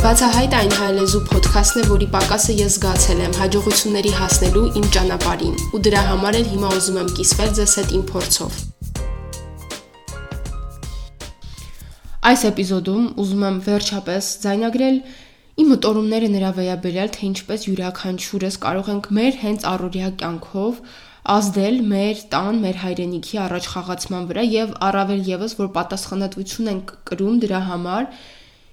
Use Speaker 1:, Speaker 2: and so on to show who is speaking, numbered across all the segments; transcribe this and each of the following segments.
Speaker 1: Բացահայտ այն հայլեզու ոդքասթն է, որի պակասը ես զգացել եմ հաջողությունների հասնելու իմ ճանապարհին, ու դրա համար էլ հիմա ուզում եմ կիսվել ձեզ հետ իմ փորձով։ Այս էպիզոդում ուզում եմ վերջապես զայնագրել իմ մտորումները նրա վերաբերյալ, թե ինչպես յուրաքանչյուրս կարող ենք մեր հենց առօրյա կյանքով ազդել մեր տան, մեր հայրենիքի առաջ խաղացման վրա եւ առավել եւս որ պատասխանատվություն ենք կրում դրա համար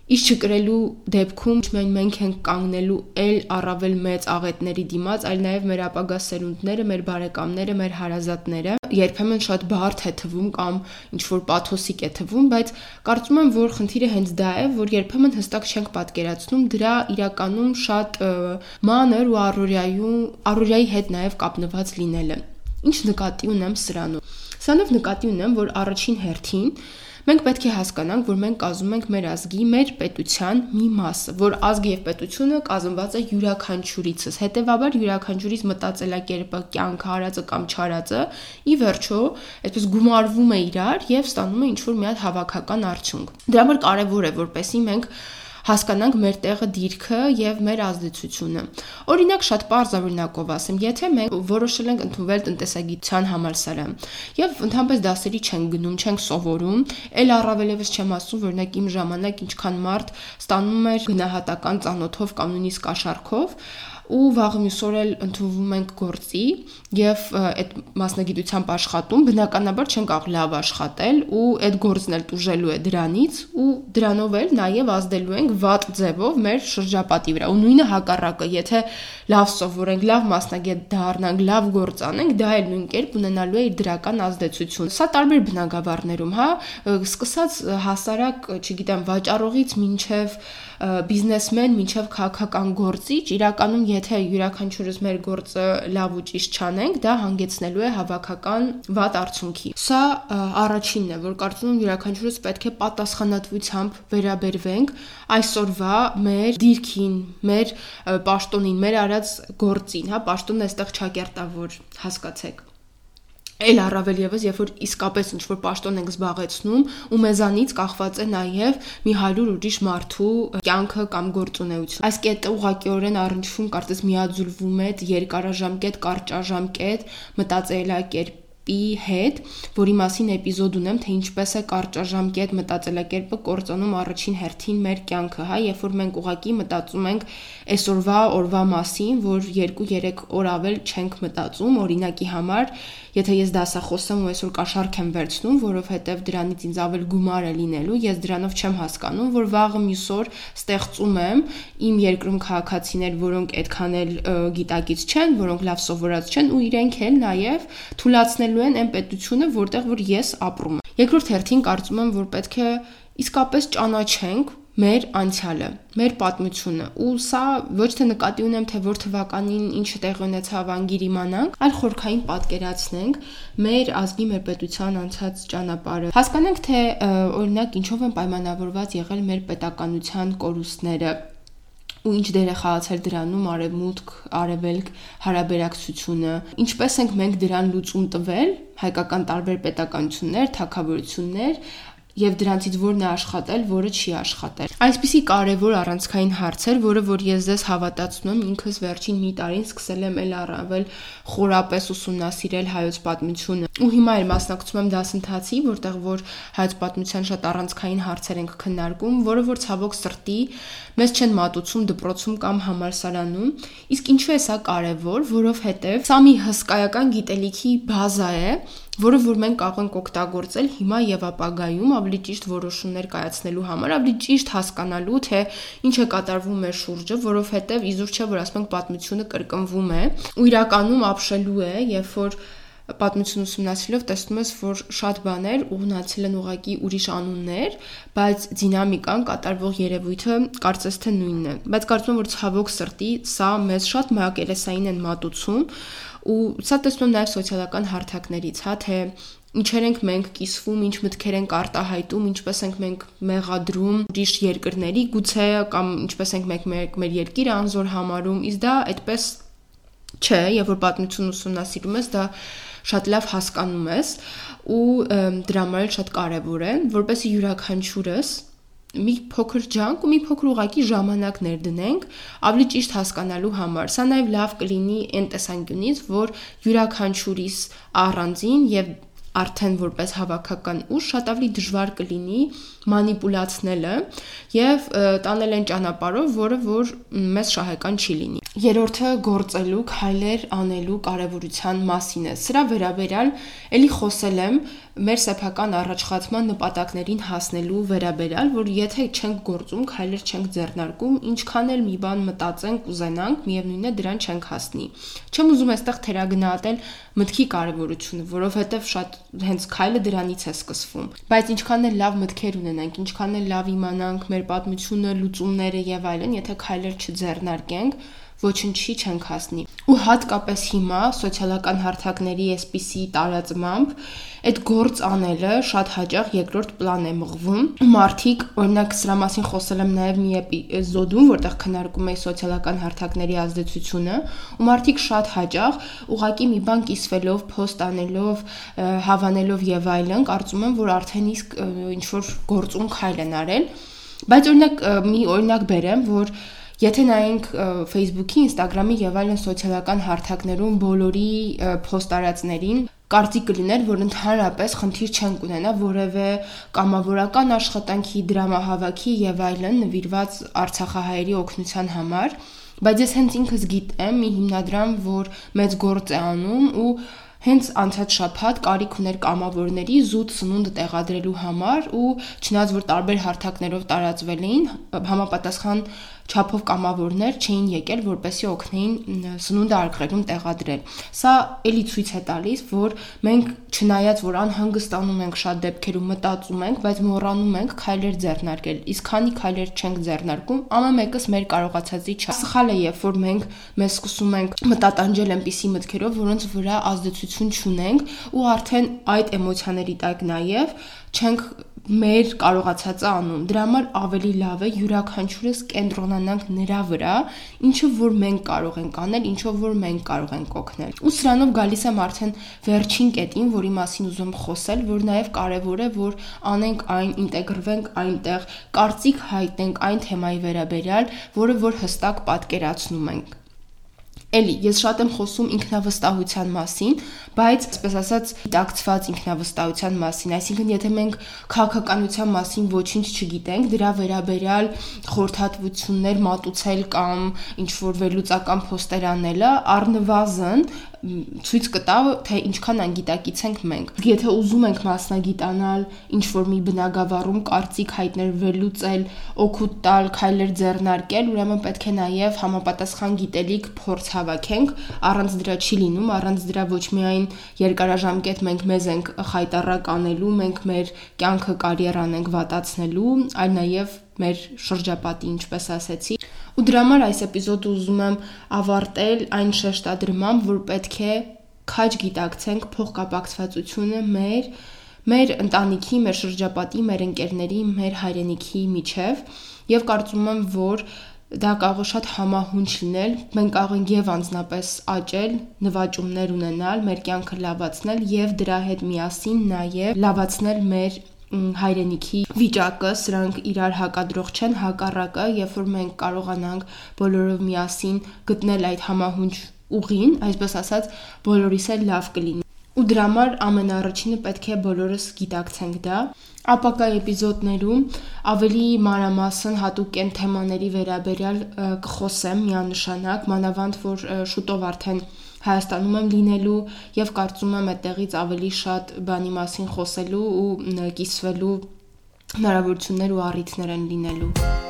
Speaker 1: Իշ չկրելու դեպքում չմեն մենք ենք կանգնելու ել առավել մեծ աղետների դիմաց, այլ նաև մեր ապագա սերունդները, մեր բարեկամները, մեր հարազատները։ Երբեմն շատ բարդ է թվում կամ ինչ որ պաթոսիկ է թվում, բայց կարծում եմ, որ խնդիրը հենց դա է, որ երբեմն հստակ չենք պատկերացնում դրա իրականում շատ մանր ու առօրյայում առօրյայի հետ նաև կապնված լինելը։ Ինչ նկատի ունեմ սրանում։ Սրանով նկատի ունեմ, որ առաջին հերթին Մենք պետք է հասկանանք, որ մենք կազմում ենք մեր ազգի, մեր պետության մի մասը, որ ազգը եւ պետությունը կազմված է յուրաքանչյուրիցս։ Հետևաբար յուրաքանչյուրից մտածելակերպը, կյանքը, հարածը կամ չարածը ի վերջո այսպես գումարվում է իրար եւ ստանում է ինչ որ մի հատ հավաքական արդյունք։ Դրա համար կարեւոր է, որպեսզի մենք հասկանանք մեր տեղը, դիրքը եւ մեր ազդեցությունը։ Օրինակ շատ པարզ օրինակով ասեմ, եթե մենք որոշել ենք ընդունվել տնտեսագիտության համալսարան եւ ընդհանրապես դասերի չենք գնում, չենք սովորում, ել առավելևս չեմ ասում, որ օրինակ իմ ժամանակ ինչքան մարդ ստանում էր գնահատական ծանոթով կամ նույնիսկ աշարքով, ու վաղը մյուս օր էլ ընդունվում ենք գործի եւ այդ մասնագիտությամբ աշխատում բնականաբար չեն կարող լավ աշխատել ու այդ գործն էլ տուժելու է դրանից ու դրանով էլ նաեւ ազդելու ենք վատ ձևով մեր շրջապատի վրա ու նույնը հակառակը եթե լավ սովորենք լավ մասնագետ դառնանք լավ գործ անենք դա էլ նույն կերպ ունենալու է իր դրական ազդեցություն սա տարբեր բնակավարներում հա սկսած հասարակ չգիտեմ վաճառողից մինչև բիզնեսմեն, մինչև քաղաքական գործիչ իրականում եթե յուրաքանչյուրս մեր գործը լավ ու ճիշտ չանենք, դա հանգեցնելու է հավաքական վատ արդյունքի։ Սա առաջինն է, որ կարծում եմ յուրաքանչյուրս պետք է պատասխանատվությամբ վերաբերվենք այսօրվա մեր դիրքին, մեր պաշտոնին, մեր արած գործին, հա, պաշտոնն այստեղ չակերտավոր հասկացեք Էլ առավել եւս, երբ որ իսկապես ինչ որ պաշտոն ենք զբաղեցնում ու մեզանից կախված է նաեւ մի 100 ուրիշ մարդու կյանքը կամ գործունեությունը։ Այս կետը ուղղակիորեն առնչվում կարծես միաձուլվում է երկարաժամկետ, կարճաժամկետ մտածելակերպ կերպի հետ, որի մասին էպիզոդ ունեմ, թե ինչպես է կարճաժամկետ մտածելակերպը կործանում առաջին հերթին մեր կյանքը, հա, երբ որ մենք ուղակի մտածում ենք այսօրվա օրվա մասին, որ 2-3 օր ավել չենք մտածում, օրինակի համար, եթե ես դասախոսեմ ու այսօր կաշառք եմ վերցնում, որովհետև դրանից ինձ ավել գումար է լինելու, ես դրանով չեմ հասկանում, որ վաղը մյուս օր ստեղծում եմ իմ երկրում քաղաքացիներ, որոնք այդքան էլ գիտակից չեն, որոնք լավ սովորած չեն ու իրենք էլ նաև թույլատնելու ստեղծելու են այն պետությունը, որտեղ որ ես ապրում եմ։ Երկրորդ հերթին կարծում եմ, որ պետք է իսկապես ճանաչենք մեր անցյալը, մեր պատմությունը։ Ու սա ոչ թե նկատի ունեմ, թե որ թվականին ինչ տեղ ունեցավ անգիր իմանանք, այլ խորքային պատկերացնենք մեր ազգի, մեր պետության անցած ճանապարհը։ Հասկանանք, թե օրինակ ինչով են պայմանավորված եղել մեր պետականության կորուստները, ու ինչ դեր է խաղացել դրանում արևմուտք, արևելք հարաբերակցությունը, ինչպես ենք մենք դրան լուծում տվել, հայկական տարբեր պետականություններ, թակավորություններ եւ դրանցից որն է աշխատել, որը չի աշխատել։ Այսպիսի կարևոր առանցքային հարցեր, որը որ ես ձեզ հավատացնում եմ, ինքս վերջին մի տարին սկսել եմ ել առավել խորապես ուսումնասիրել հայոց պատմությունը։ Ու հիմա էլ մասնակցում եմ դասընթացի, որտեղ որ հայոց պատմության շատ առանցքային հարցեր ենք քննարկում, որը որ ցավոք սրտի մեզ չեն մատուցում դպրոցում կամ համալսարանում։ Իսկ ինչու է սա կարևոր, որովհետև սա մի հսկայական գիտելիքի բազա է, որը որ մենք կարող ենք օգտագործել հիմա եւ ապագայում ավելի ճիշտ որոշումներ կայացնելու համար, ավելի ճիշտ հասկանալու թե ինչ է կատարվում մեր շուրջը, որովհետեւ իզուր չէ որ ասենք պատմությունը կրկնվում է ու իրականում ապշելու է, երբ որ պատմություն ուսումնասիրելով տեսնում ես, որ շատ բաներ ուղնացել են ուղակի ուրիշ անուններ, բայց դինամիկան կատարվող երևույթը կարծես թե նույնն է։ Բայց կարծում եմ, որ ցավոք սրտի սա մեզ շատ մակերեսային են մատուցում ու սա տեսնում նաև սոցիալական հարթակներից, հա, թե ինչեր ենք մենք կիսվում, ինչ մտքեր ենք արտահայտում, ինչպես ենք մենք մեղադրում ուրիշ երկրների գուցե կամ ինչպես ենք մենք մեր, մեր երկիրը անզոր համարում, իսկ դա այդպես չէ, եւ որ պատմություն ուսումնասիրում ես, դա շատ լավ հասկանում ես ու դրա համար շատ կարեւոր է, որպեսզի յուրաքանչյուրս մի փոքր ջանք ու մի փոքր ուղակի ժամանակ ներդնենք ավելի ճիշտ հասկանալու համար։ Սա նաև լավ կլինի այն տեսանկյունից, որ յուրաքանչյուրիս առանձին եւ արդեն որպես հավաքական ուժ շատ ավելի դժվար կլինի մանիպուլացնելը եւ տանել այն ճանապարհով, որը որ մեզ շահեկան չի լինի։ Երրորդը գործելու, քայլեր անելու կարևորության մասին է։ Սրա վերաբերյալ ելի խոսել եմ մեր սեփական առաջխացման նպատակներին հասնելու վերաբերյալ, որ եթե չենք գործում, քայլեր չենք ձեռնարկում, ինչքան էլ մի բան մտածենք, ուզենանք, միևնույնն է դրան չենք հասնի։ Չեմ ուզում այստեղ թերագնահատել մտքի կարևորությունը, որովհետև շատ հենց քայլը դրանից է սկսվում։ Բայց ինչքան էլ լավ մտքեր ունենանք, ինչքան էլ լավ իմանանք մեր պատմությունը, լուծումները եւ այլն, եթե քայլեր չձեռնարկենք, ոչնչի չենք հասնի։ Ու հատկապես հիմա սոցիալական հարթակների այսպիսի տարածմամբ այդ գործ անելը շատ հաճախ երկրորդ պլան է մղվում։ Մարդիկ, օրինակ, սրա մասին խոսել եմ նաև մի էպիզոդում, որտեղ քննարկում էի սոցիալական հարթակների ազդեցությունը, ու մարդիկ շատ հաճախ ուղակի մի բան կիսվելով, post անելով, հավանելով եւ այլն, կարծում եմ, որ արդեն իսկ ինչ որ գործուն քայլ են արել։ Բայց օրինակ մի օրինակ բերեմ, որ Եթե նայենք Facebook-ի, Instagram-ի եւ այլն սոցիալական հարթակներում բոլորի post-արածներին, կարծիք կլիներ, որ ընդհանրապես խնդիր չեն կունենա որևէ կամավորական աշխատանքի, դրամահավաքի եւ այլն նվիրված Արցախահայերի օգնության համար, բայց ես հենց ինքս գիտեմ մի հիմնադրամ, որ մեծ գործ է անում ու հենց անցած շաբաթ կարիք ուներ կամավորների զուտ սնունդ տեղադրելու համար ու չնայած որ տարբեր հարթակներով տարածվել էին համապատասխան չափով կամավորներ չէին եկել, որպեսի օգնեին սնունդը արգղերում տեղադրել։ Սա էլի ցույց է տալիս, որ մենք չնայած որ անհանգստանում ենք շատ դեպքերում մտածում ենք, բայց մոռանում ենք քայլեր ձեռնարկել։ Իսկ քանի քայլեր չենք ձեռնարկում, ամեն մեկս մեր կարողացածի չէ։ Սխալ է, երբ որ մենք մեզ սկսում ենք մտատանջել այնպիսի մտքերով, որոնց վրա ազդեցություն չունենք ու արդեն այդ էմոցիաների տակ նաև չենք մեր կարողացածը անում։ Դրա համար ավելի լավ է յուրաքանչյուրս կենտրոնանանք նրա վրա, ինչը որ մենք կարող ենք անել, ինչով որ մենք կարող ենք օգնել։ Ու սրանով գալիս եմ արդեն վերջին կետին, որի մասին ուզում խոսել, որ նաև կարևոր է, որ անենք այն, ինտեգրվենք այնտեղ, կարծիք հայտնենք այն թեմայի վերաբերյալ, որը որ հստակ պատկերացնում ենք։ Էլի, ես շատ եմ խոսում ինքնավստահության մասին, բայց, այսպես ասած, դիտակցված ինքնավստահության մասին, այսինքն եթե մենք քաղաքականության մասին ոչինչ չգիտենք, դրա վերաբերյալ խորհրդատվություններ մատուցել կամ ինչ որ վերլուծական փոստեր անելը, առնվազն ցույց կտա, թե ինչքան անգիտակից ենք մենք։ Եթե ուզում ենք մասնագիտանալ, ինչ որ մի բնագավառում կարծիք հայտնել, վերլուծել, օգուտ տալ, քայլեր ձեռնարկել, ուրեմն պետք է նաև համապատասխան գիտելիք փորձ հավաքենք, առանց դրա չի լինում, առանց դրա ոչ միայն երկարաժամկետ մենք մեզ ենք խայտարակ անելու, մենք մեր կյանքը կարիերան ենք վատացնելու, այլ նաև մեր շրջապատի, ինչպես ասեցի, Ու դրա համար այս էպիզոդը ուզում եմ ավարտել այն շեշտադրմամբ, որ պետք է քաջ գիտակցենք փոխկապակցվածությունը մեր մեր ընտանիքի, մեր շրջապատի, մեր ընկերների, մեր հայրենիքի միջև եւ կարծում եմ, որ դա կարող է շատ համահունչ լինել։ Մենք կարող ենք եւ անznապես աճել, նվաճումներ ունենալ, մեր կյանքը լավացնել եւ դրա հետ միասին նաեւ լավացնել մեր հայրենիքի վիճակը, սրանք իրար հակադրող չեն, հակառակը, երբ որ մենք կարողանանք բոլորով միասին գտնել այդ համահունչ ուղին, այսպես ասած, բոլորիս էլ լավ կլինի։ Ու դրա համար ամենաառաջինը պետք է բոլորս գիտակցենք դա։ Ապակա էպիզոդներում ավելի մանրամասն հատուկ են թեմաների վերաբերյալ կխոսեմ միանշանակ, մանավանդ որ շուտով արդեն Հայաստանում եմ լինելու եւ կարծում եմ այդտեղից ավելի շատ բանի մասին խոսելու ու կիսվելու հնարավորություններ ու առիթներ են լինելու։